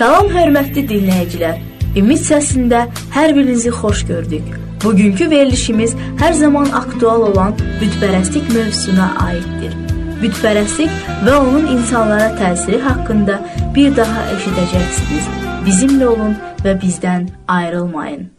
Salam hörmətli dinləyicilər. Ümid səsində hər birinizi xoş gördük. Bugünkü verilişimiz hər zaman aktual olan bütpərəstlik mövzusuna aiddir. Bütpərəstlik və onun insanlara təsiri haqqında bir daha eşidəcəksiniz. Bizimlə olun və bizdən ayrılmayın.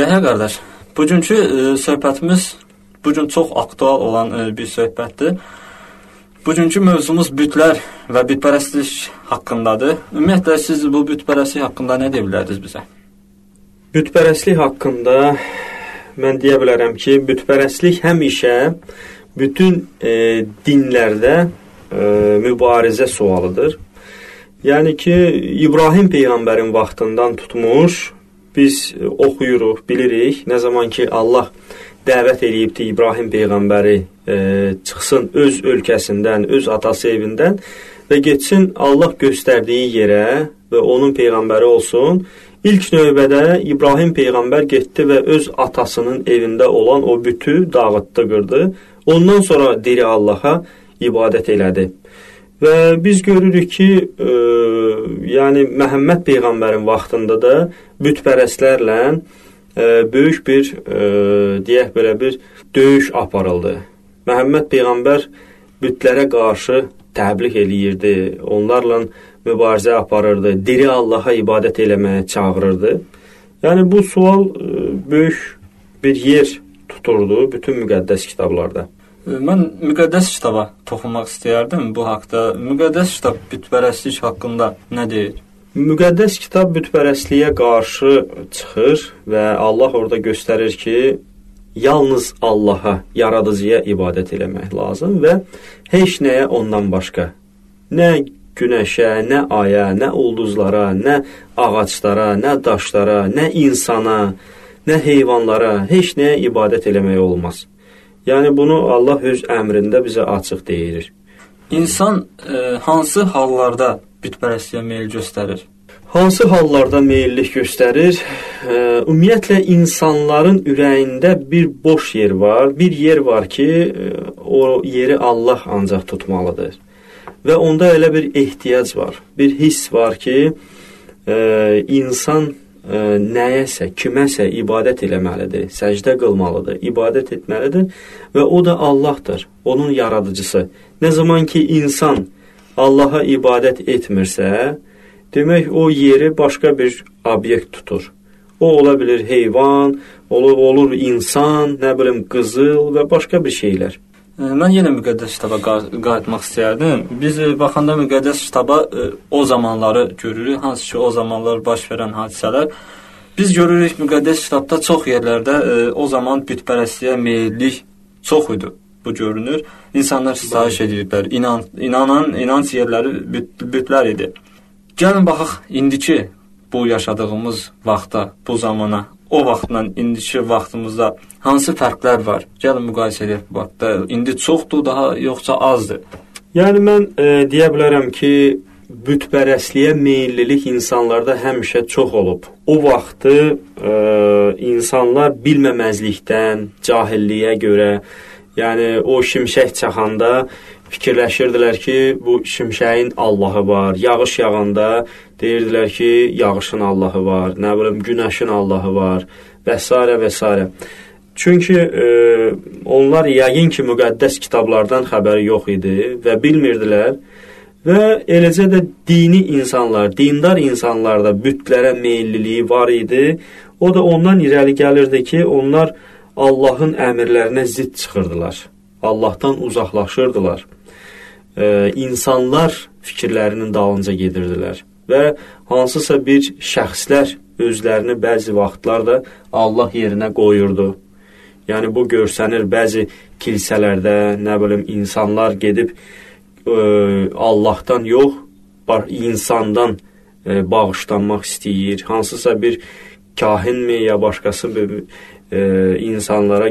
Yəhya qardaş, bugünkü e, söhbətimiz bu gün çox aktual olan e, bir söhbətdir. Bugünkü mövzumuz bütlər və bütpərəstlik haqqındadır. Ümumiyyətlə siz bu bütpərəstlik haqqında nə deyə bilərdiniz bizə? Bütpərəstlik haqqında mən deyə bilərəm ki, bütpərəstlik həmişə bütün e, dinlərdə e, mübarizə sualıdır. Yəni ki, İbrahim peyğəmbərin vaxtından tutmuş biz oxuyuruq, bilirik. Nə zaman ki Allah dəvət eləyibdi İbrahim peyğəmbəri e, çıxsın öz ölkəsindən, öz atası evindən və getsin Allah göstərdiyi yerə və onun peyğəmbəri olsun. İlk növbədə İbrahim peyğəmbər getdi və öz atasının evində olan o bütü dağıtdı, qırdı. Ondan sonra diri Allaha ibadət elədi. Və biz görürük ki, e, yəni Məhəmməd peyğəmbərin vaxtında da bütpərəstlərlə e, böyük bir e, deyək belə bir döyüş aparıldı. Məhəmməd peyğəmbər bütlərə qarşı təbliğ eləyirdi, onlarla mübarizə aparırdı, diri Allaha ibadət eləməyə çağırırdı. Yəni bu sual e, böyük bir yer tuturdu bütün müqəddəs kitablarda. Mən müqəddəs kitaba toxunmaq istəyərdim bu haqqda. Müqəddəs kitab bütpərəstlik haqqında nə deyir? Müqəddəs kitab bütpərəstliyə qarşı çıxır və Allah orada göstərir ki, yalnız Allaha, yaradıcıya ibadət eləmək lazım və heç nəyə ondan başqa, nə günəşə, nə aya, nə ulduzlara, nə ağaclara, nə daşlara, nə insana, nə heyvanlara, heç nəyə ibadət eləmək olmaz. Yəni bunu Allah öz əmrində bizə açıq deyir. İnsan e, hansı hallarda bütpərəstliyə meyl göstərir? Hansı hallarda meyillik göstərir? E, ümumiyyətlə insanların ürəyində bir boş yer var. Bir yer var ki, e, o yeri Allah ancaq tutmalıdır. Və onda elə bir ehtiyac var. Bir hiss var ki, e, insan ə, nəyəsə, kiməsə ibadət eləməlidir, səcdə qılmalıdır, ibadət etməlidir və o da Allahdır, onun yaradıcısı. Nə zaman ki insan Allaha ibadət etmirsə, demək o yeri başqa bir obyekt tutur. O ola bilər heyvan, olur, olur insan, nə bilim qızıl və başqa bir şeylər. Mən yenə müqəddəs kitaba qayıtmaq istəyərdim. Biz e, baxanda müqəddəs kitaba e, o zamanları görürük, hansı ki o zamanlar baş verən hadisələr. Biz görürük müqəddəs kitabda çox yerlərdə e, o zaman bütpərəstliyə meyllik çox idi. Bu görünür. İnsanlar sitayiş edirdilər. İnan, inanan, inanc yerləri büt, bütlər idi. Gəlin baxaq indiki bu yaşadığımız vaxta, bu zamana o vaxtla indiki vaxtımızda hansı fərqlər var? Gəlin müqayisə edək bu vaxtda. İndi çoxdur, daha yoxsa azdır? Yəni mən e, deyə bilərəm ki, bütpərəstliyə meyllilik insanlarda həmişə çox olub. O vaxtı e, insanlar bilməməzlikdən, cahilliyə görə, yəni o şimşək çaxanda fikirləşirdilər ki, bu şimşəyin Allahı var. Yağış yağanda deyirdilər ki, yağışın Allahı var. Nə bilim, günəşin Allahı var və s. və s. Çünki e, onlar yəqin ki, müqəddəs kitablardan xəbəri yox idi və bilmirdilər və eləcə də dini insanlar, dindar insanlarda bütlərə meylliliyi var idi. O da ondan irəli gəlirdi ki, onlar Allahın əmrlərinə zidd çıxırdılar. Allahdan uzaqlaşırdılar e, insanlar fikirlərinin dalınca gedirdilər və hansısa bir şəxslər özlərini bəzi vaxtlarda Allah yerinə qoyurdu. Yəni bu görsənir bəzi kilsələrdə, nə bilim insanlar gedib e, Allahdan yox, insandan e, bağışlanmaq istəyir. Hansısa bir kahinmi ya başqası bir e, insanlara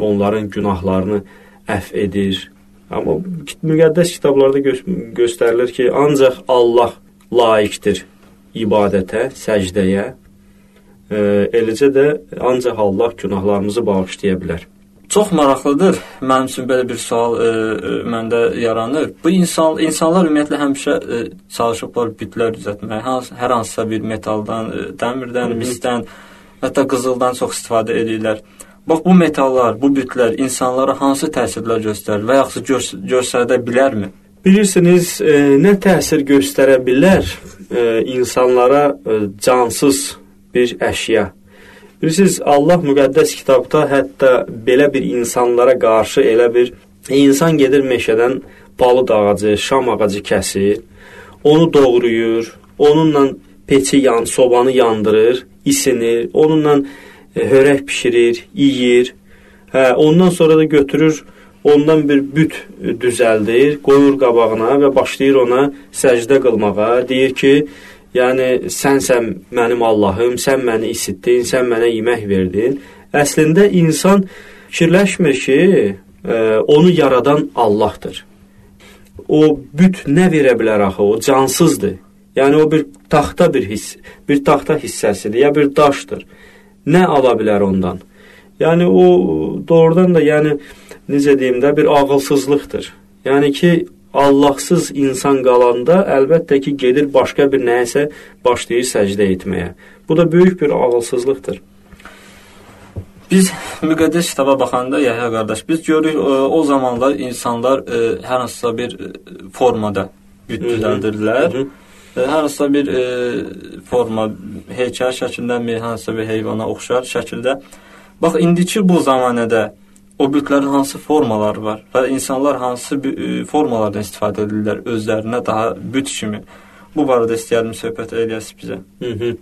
onların günahlarını əfv edir Amma müqəddəs kitablarda gö göstərilir ki, ancaq Allah layiqdir ibadətə, səcdəyə E, eləcə də ancaq Allah günahlarımızı bağışlaya bilər. Çox maraqlıdır. Mənim üçün belə bir sual e, e, məndə yaranır. Bu insan insanlar ümumiyyətlə həmişə e, çalışıblar bütlər düzəltməyə. Hans, hər hansısa bir metaldan, e, dəmirdən, misdən, hətta qızıldan çox istifadə edirlər. Bax bu metallar, bu bütlər insanlara hansı təsirlər göstərir və yaxud görs göstərə bilərmi? Bilirsiniz, e, nə təsir göstərə bilər e, insanlara e, cansız bir əşya Bilirsiniz, Allah müqəddəs kitabda hətta belə bir insanlara qarşı elə bir insan gedir meşədən palıd ağacı, şam ağacı kəsir, onu doğrayır, onunla peçi yan, sobanı yandırır, isinir, onunla hörək bişirir, yeyir. Hə, ondan sonra da götürür, ondan bir büt düzəldir, qoyur qabağına və başlayır ona səcdə qılmağa. Deyir ki, Yəni sənsən mənim Allahım, sən məni isitdin, sən mənə yemək verdin. Əslində insan fikirləşmir ki, ə, e, onu yaradan Allahdır. O büt nə verə bilər axı? O cansızdır. Yəni o bir taxta bir hiss, bir taxta hissəsidir, ya bir daşdır. Nə ala bilər ondan? Yəni o doğrudan da yəni necə deyim də bir ağılsızlıqdır. Yəni ki Allahsız insan qalanda əlbəttə ki, gedir başqa bir nəyəsə başlayır səcdə etməyə. Bu da böyük bir ağılsızlıqdır. Biz müqəddəs kitaba baxanda Yahya qardaş, biz görürük o, e, o zamanlar insanlar e, hər hansısa bir e, formada büt düzəldirdilər. Hər hansısa bir ə, forma, heykəl şəklində mi, hansısa bir heyvana oxşar şəkildə. Bax indiki bu zamanədə o bütlərin hansı formaları var və insanlar hansı e, formalardan istifadə edirlər özlərinə daha büt kimi. Bu barədə istəyərdim söhbət eləyəsiz bizə. Hı -hı.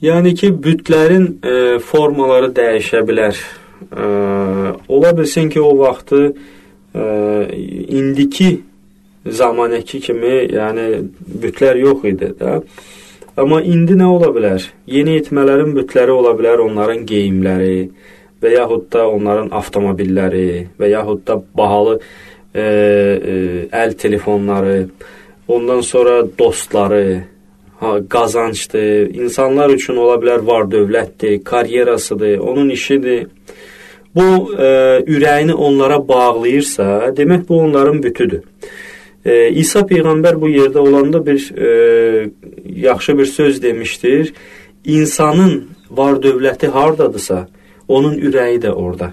Yəni ki, bütlərin e, formaları dəyişə bilər. E, ola bilsin ki, o vaxtı e, indiki zamanəki kimi, yəni bütlər yox idi də. Amma indi nə ola bilər? Yeni etmələrin bütləri ola bilər, onların geyimləri, və yaxud da onların avtomobilləri və yaxud da bahalı e, e, əl telefonları, ondan sonra dostları, ha, qazancdır, insanlar üçün ola bilər var dövlətdir, karyerasıdır, onun işidir. Bu e, ürəyini onlara bağlayırsa, demək bu onların bütüdür. E, İsa peyğəmbər bu yerdə olanda bir e, yaxşı bir söz demişdir. İnsanın var dövləti hardadısa, onun ürəyi də orada.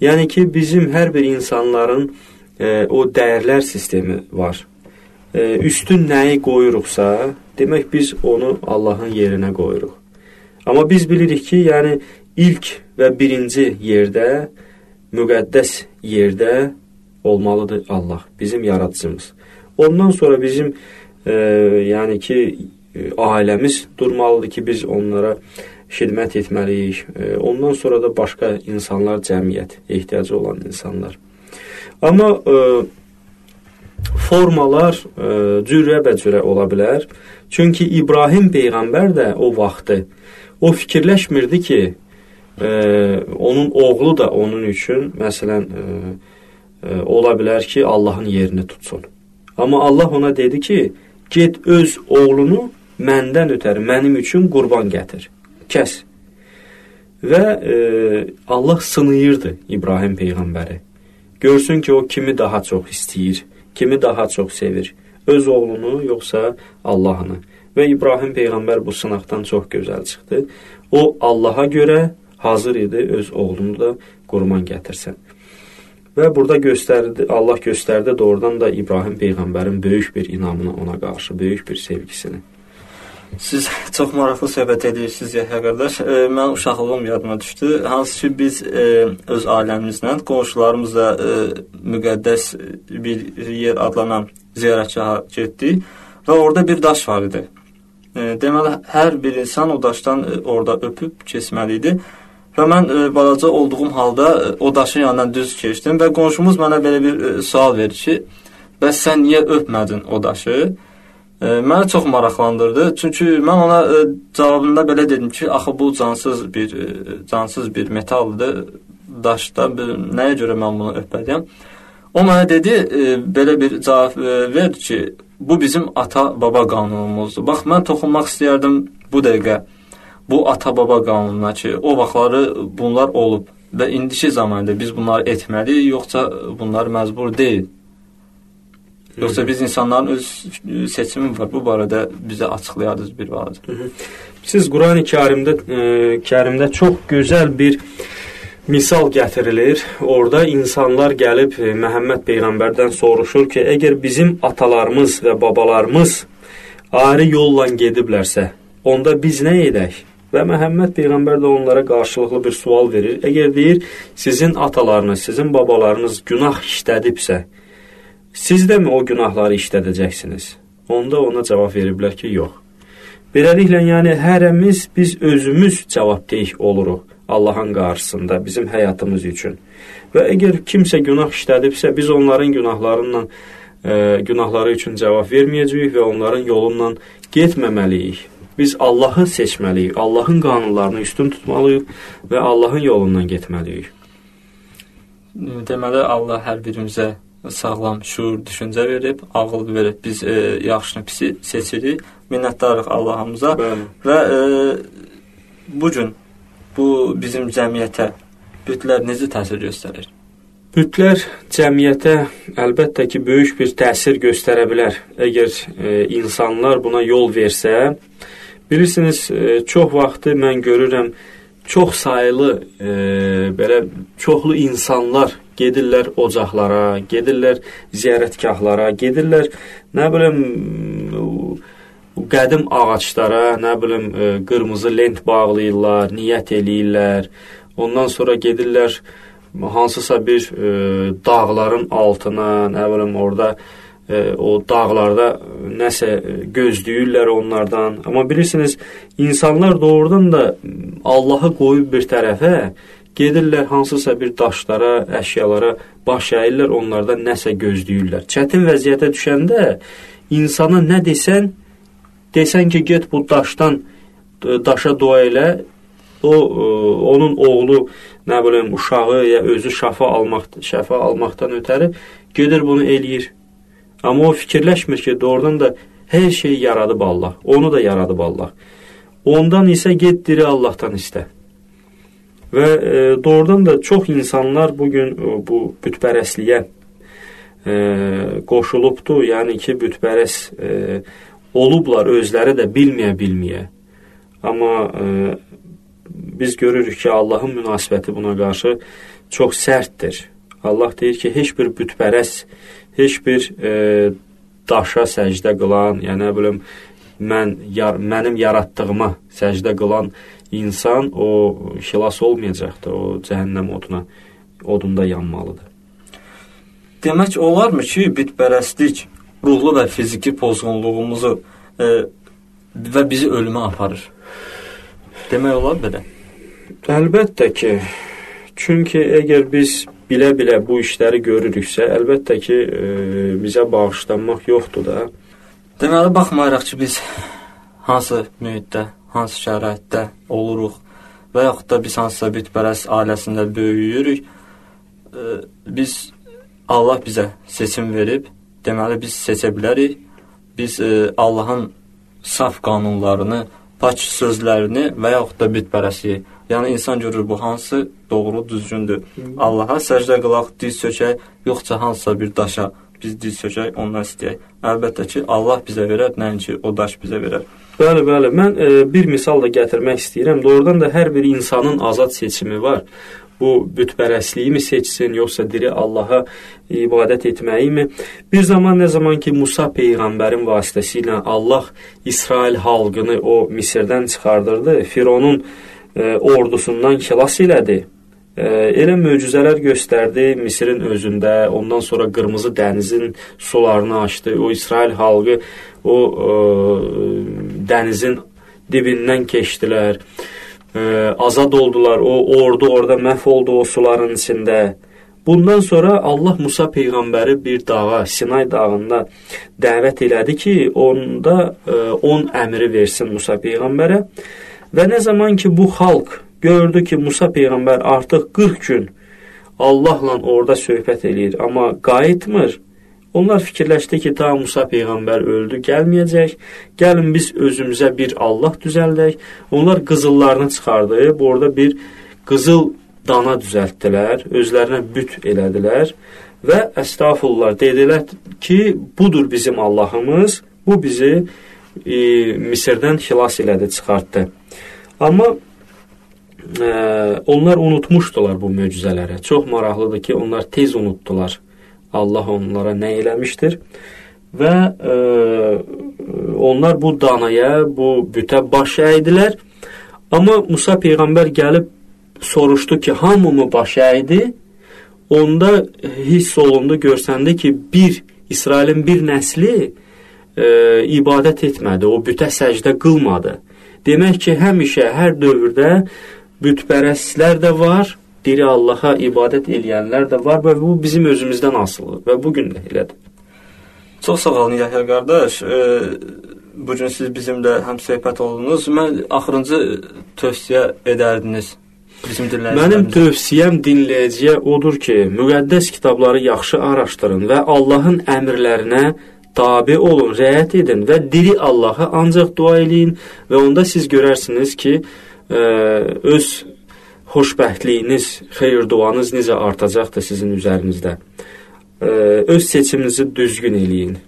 Yəni ki, bizim hər bir insanların e, o dəyərlər sistemi var. E, üstün nəyi qoyuruqsa, demək biz onu Allahın yerinə qoyuruq. Amma biz bilirik ki, yəni ilk və birinci yerdə, müqəddəs yerdə olmalıdır Allah, bizim yaradıcımız. Ondan sonra bizim e, yəni ki, e, ailəmiz durmalıdır ki, biz onlara xidmət etməliyik. E, ondan sonra da başqa insanlar, cəmiyyət, ehtiyacı olan insanlar. Amma e, formalar e, cürə-bəcürə ola bilər. Çünki İbrahim peyğəmbər də o vaxtı o fikirləşmirdi ki, ə, onun oğlu da onun üçün məsələn ə, ola bilər ki, Allahın yerini tutsun. Amma Allah ona dedi ki, get öz oğlunu məndən ötəri mənim üçün qurban gətir kəs. Və e, Allah sınayırdı İbrahim peyğəmbəri. Görsün ki, o kimi daha çox istəyir, kimi daha çox sevir. Öz oğlunu yoxsa Allahını. Və İbrahim peyğəmbər bu sınaqdan çox gözəl çıxdı. O Allaha görə hazır idi öz oğlunu da qurban gətirsin. Və burada göstərdi, Allah göstərdi doğrudan da İbrahim peyğəmbərin böyük bir inamını ona qarşı, böyük bir sevgisini. Siz çox maraqlı söhbət edirsiniz Yəhya qardaş. E, mən uşaqlığım yadıma düşdü. Hansı ki biz e, öz ailəmizlə, qonşularımızla e, müqəddəs bir yer adlanan ziyarətgaha getdik və orada bir daş var idi. E, deməli hər bir insan o daşdan e, orada öpüb keçməli idi. Və mən e, balaca olduğum halda e, o daşın yanından düz keçdim və qonşumuz mənə belə bir e, sual verir ki, bəs sən niyə öpmədin o daşı? Məni çox maraqlandırdı. Çünki mən ona ə, cavabında belə dedim ki, axı bu cansız bir ə, cansız bir metaldır. Daşda bir, nəyə görə mən bunu öpməliyəm? O mənə dedi, ə, belə bir cavab ə, verdi ki, bu bizim ata-baba qanunumuzdur. Bax mən toxunmaq istəyərdim bu dəqiqə bu ata-baba qanununa ki, o vaxtları bunlar olub və indiki zamanda biz bunları etməliyik, yoxsa bunlar məcbur deyil. Yoxsa biz insanların öz seçimi var. Bu barədə bizə açıqlayardınız bir balaca. Siz Qurani-Kərimdə e, Kərimdə çox gözəl bir misal gətirilir. Orda insanlar gəlib e, Məhəmməd peyğəmbərdən soruşur ki, əgər bizim atalarımız və babalarımız ayrı yolla gediblərsə, onda biz nə edək? Və Məhəmməd peyğəmbər də onlara qarşılıqlı bir sual verir. Əgər deyir, sizin atalarınız, sizin babalarınız günah işlədibsə, siz də mi o günahları işlədəcəksiniz? Onda ona cavab veriblər ki, yox. Beləliklə, yəni hərəmiz biz özümüz cavabdeh oluruq Allahın qarşısında bizim həyatımız üçün. Və əgər kimsə günah işlədibsə, biz onların günahlarından e, günahları üçün cavab verməyəcəyik və onların yolundan getməməliyik. Biz Allahı seçməliyik, Allahın qanunlarını üstün tutmalıyıq və Allahın yolundan getməliyik. Deməli Allah hər birimizə sağlam şuur düşüncə verib, ağıl verib. Biz e, yaxşını pisi seçirik. Minnətdarıq Allahımıza Bəli. və e, bu gün bu bizim cəmiyyətə bütlər necə təsir göstərir? Bütlər cəmiyyətə əlbəttə ki, böyük bir təsir göstərə bilər. Əgər e, insanlar buna yol versə, bilirsiniz, e, çox vaxtı mən görürəm çox saylı e, belə çoxlu insanlar gedirlər ocaqlara, gedirlər ziyarətgahlara, gedirlər nə bilim qədim ağaclara, nə bilim e, qırmızı lent bağlayırlar, niyyət eləyirlər. Ondan sonra gedirlər hansısa bir e, dağların altına, nə bilim orada e, o dağlarda nəsə gözləyirlər onlardan. Amma bilirsiniz, insanlar doğrudan da Allahı qoyub bir tərəfə, gedirlər hansısa bir daşlara, əşyalara baş əyirlər, onlardan nəsə gözləyirlər. Çətin vəziyyətə düşəndə insana nə desən, desən ki, get bu daşdan daşa dua elə, o onun oğlu, nə bilim, uşağı ya özü şəfa almaq, şəfa almaqdan ötəri gedir bunu eləyir. Amma o fikirləşmir ki, doğrudan da hər şeyi yaradıb Allah. Onu da yaradıb Allah. Ondan isə get diri Allahdan istə. Və e, doğrudan da çox insanlar bu gün e, bu bütpərəstliyə e, qoşulubdu. Yəni ki, bütpərəs e, olublar özləri də bilməyə-bilməyə. Amma e, biz görürük ki, Allahın münasibəti buna qarşı çox sərtdir. Allah deyir ki, heç bir bütpərəs, heç bir e, daşa səcdə qılan, yəni nə bilim mən yar, mənim yaratdığıma səcdə qılan insan o xilas olmayacaqdır. O cəhənnəm oduna odunda yanmalıdır. Demək olarmı ki, bütpərəstlik ruhlu və fiziki pozğunluğumuzu e, və bizi ölümə aparır? Demək olar belə. Əlbəttə ki, çünki əgər biz bilə-bilə bu işləri görürüksə, əlbəttə ki, e, bizə bağışlanmaq yoxdur da. Deməli, baxmayaraq ki, biz hansı mühitdə, hansı şəraitdə oluruq və yaxud da biz hansısa bütpərəst ailəsində böyüyürük, e, biz Allah bizə seçim verib, deməli biz seçə bilərik. Biz e, Allahın saf qanunlarını, pak sözlərini və yaxud da bütpərəstliyi. Yəni insan görür bu hansı doğru, düzgündür. Allaha səcdə qılaq, diz çökək, yoxsa hansısa bir daşa biz diz çökək, ondan istəyək. Əlbəttə ki, Allah bizə verər, nəinki o daş bizə verər. Bəli, bəli. Mən e, bir misal da gətirmək istəyirəm. Doğrudan da hər bir insanın azad seçimi var bu bütpərəstliyimi seçsin, yoxsa diri Allaha ibadət etməyimi? Bir zaman nə zaman ki Musa peyğəmbərin vasitəsilə Allah İsrail xalqını o Misirdən çıxardırdı, Fironun ordusundan xilas elədi. E, elə möcüzələr göstərdi Misirin özündə, ondan sonra Qırmızı dənizin sularını açdı. O İsrail xalqı o e, dənizin dibindən keçdilər e, azad oldular. O ordu orada məhv oldu o suların içində. Bundan sonra Allah Musa peyğəmbəri bir dağa, Sinay dağında dəvət elədi ki, onda 10 e, əmri versin Musa peyğəmbərə. Və nə zaman ki bu xalq gördü ki, Musa peyğəmbər artıq 40 gün Allahla orada söhbət eləyir, amma qayıtmır. Onlar fikirləşdi ki, ta Musa peyğəmbər öldü, gəlməyəcək. Gəlin biz özümüzə bir Allah düzəldək. Onlar qızıllarını çıxardı. Orada bir qızıl dana düzəltdilər, özlərinə büt elədilər və əstəğfurullah dedilər ki, budur bizim Allahımız. Bu bizi e, Misirdən xilas elədi, çıxartdı. Amma e, onlar unutmuşdular bu möcüzələri. Çox maraqlıdır ki, onlar tez unutdular. Allah onlara nə eləmişdir. Və e, onlar bu danaya, bu bütə baş əydilər. Amma Musa peyğəmbər gəlib soruşdu ki, hamı mı baş əydi? Onda hiss olundu, görsəndi ki, bir İsrailin bir nəsli e, ibadət etmədi, o bütə səcdə qılmadı. Demək ki, həmişə, hər dövrdə bütpərəstlər də var, diri Allaha ibadət eləyənlər də var və bu bizim özümüzdən asılıdır və bu gün də elədir. Çox sağ olun Yahya qardaş. E, bu gün siz bizimlə həm söhbət oldunuz. Mən axırıncı tövsiyə edərdiniz bizim dinləyicilərimizə. Mənim tövsiyəm dinləyiciyə odur ki, müqəddəs kitabları yaxşı araşdırın və Allahın əmrlərinə tabe olun, rəayət edin və diri Allaha ancaq dua eləyin və onda siz görərsiniz ki, ə, e, öz xoşbəxtliyiniz, xeyir duanız necə artacaqdır sizin üzərinizdə. Ə, öz seçiminizi düzgün eləyin.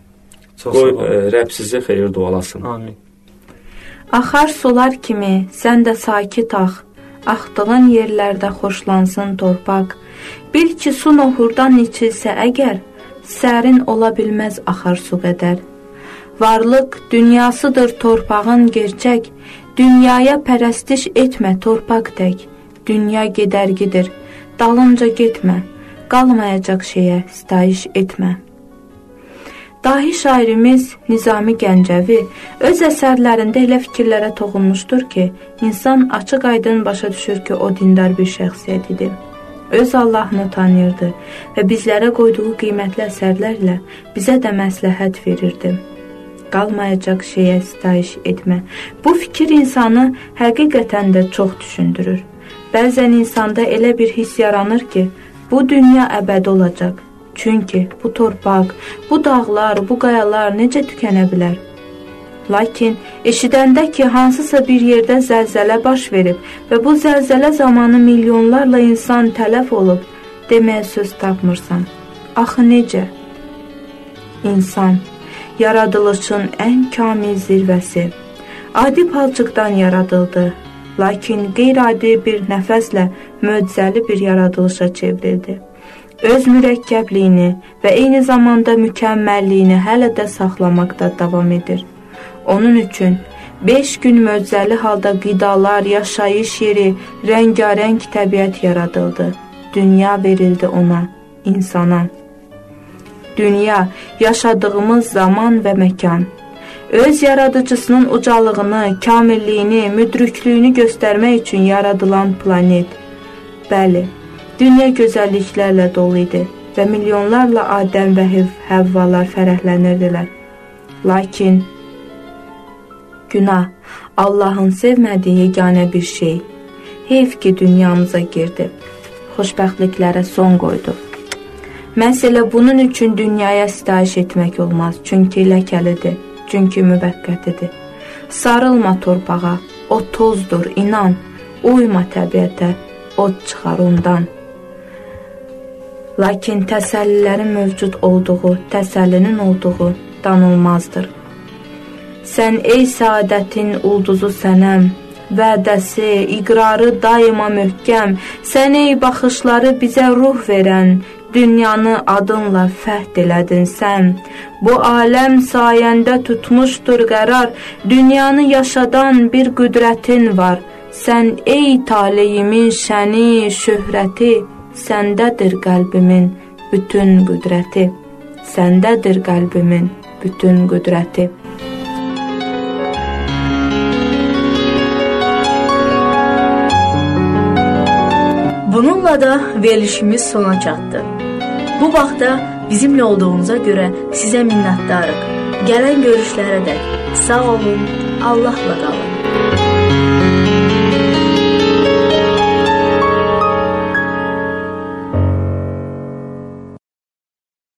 Çox Qoy ə, e, Rəbb sizi xeyir dualasın. Amin. Axar sular kimi sən də sakit ax. Axdığın yerlərdə xoşlansın torpaq. Bil ki, su nohurdan içilsə əgər, sərin ola bilməz axar su qədər. Varlıq dünyasıdır torpağın gerçək. Dünyaya pərəstiş etmə torpaq tək. Dünya gedər gedir, dalınca getmə, qalmayacaq şeyə sitayiş etmə. Dahi şairimiz Nizami Gəncəvi öz əsərlərində elə fikirlərə toxunmuşdur ki, insan açıq-aydın başa düşür ki, o dindar bir şəxsiyyət idi. Öz Allahını tanıyırdı və bizlərə qoyduğu qiymətli əsərlərlə bizə də məsləhət verirdi. Qalmayacaq şeyə sitayiş etmə. Bu fikir insanı həqiqətən də çox düşündürür. Bəzən insanda elə bir hiss yaranır ki, bu dünya əbədi olacaq. Çünki bu torpaq, bu dağlar, bu qayalar necə tükənə bilər? Lakin eşidəndə ki, hansısa bir yerdə zəlzələ baş verib və bu zəlzələ zamanı milyonlarla insan tələf olub, deməyə söz tapmırsan. Axı necə? İnsan, yaradılışın ən kamil zirvəsi, adi palçıqdan yaradıldı lakin qeyri-adi bir nəfəslə möcüzəli bir yaradılışa çevrildi. Öz mürəkkəbliyini və eyni zamanda mükəmməlliyini hələ də saxlamaqda davam edir. Onun üçün 5 gün möcüzəli halda qidalar, yaşayış yeri, rəngarəng təbiət yaradıldı. Dünya verildi ona, insana. Dünya yaşadığımız zaman və məkan öz yaradıcısının ucalığını, kamilliyini, müdrikliyini göstərmək üçün yaradılan planet. Bəli, dünya gözəlliklərlə dolu idi və milyonlarla Adəm və Həvvalar fərəhlənirdilər. Lakin günah Allahın sevmədiyi yeganə bir şey. Heyf ki, dünyamıza girdi. Xoşbəxtliklərə son qoydu. Məsələ bunun üçün dünyaya sitayiş etmək olmaz, çünki ləkəlidir çünki müvəqqətidir. Sarılma torpağa, o tozdur, inan, uyma təbiətə, od çıxar ondan. Lakin təsəllilərin mövcud olduğu, təsəllinin olduğu danılmazdır. Sən ey saadətin ulduzu sənəm, vədəsi, iqrarı daima möhkəm, sən ey baxışları bizə ruh verən, Dünyanı adınla fəhd elədin sən. Bu aləm sayəndə tutmuşdur qərar. Dünyanı yaşadan bir qüdrətin var. Sən ey taleyimin şəni, şöhrəti, səndədir qəlbimin bütün qüdrəti. Səndədir qəlbimin bütün qüdrəti. Bununla da verilişimiz sona çatdı. Bu vaxtda bizimlə olduğunuza görə sizə minnətdarıq. Gələn görüşlərə dək sağ olun, Allahla qalın.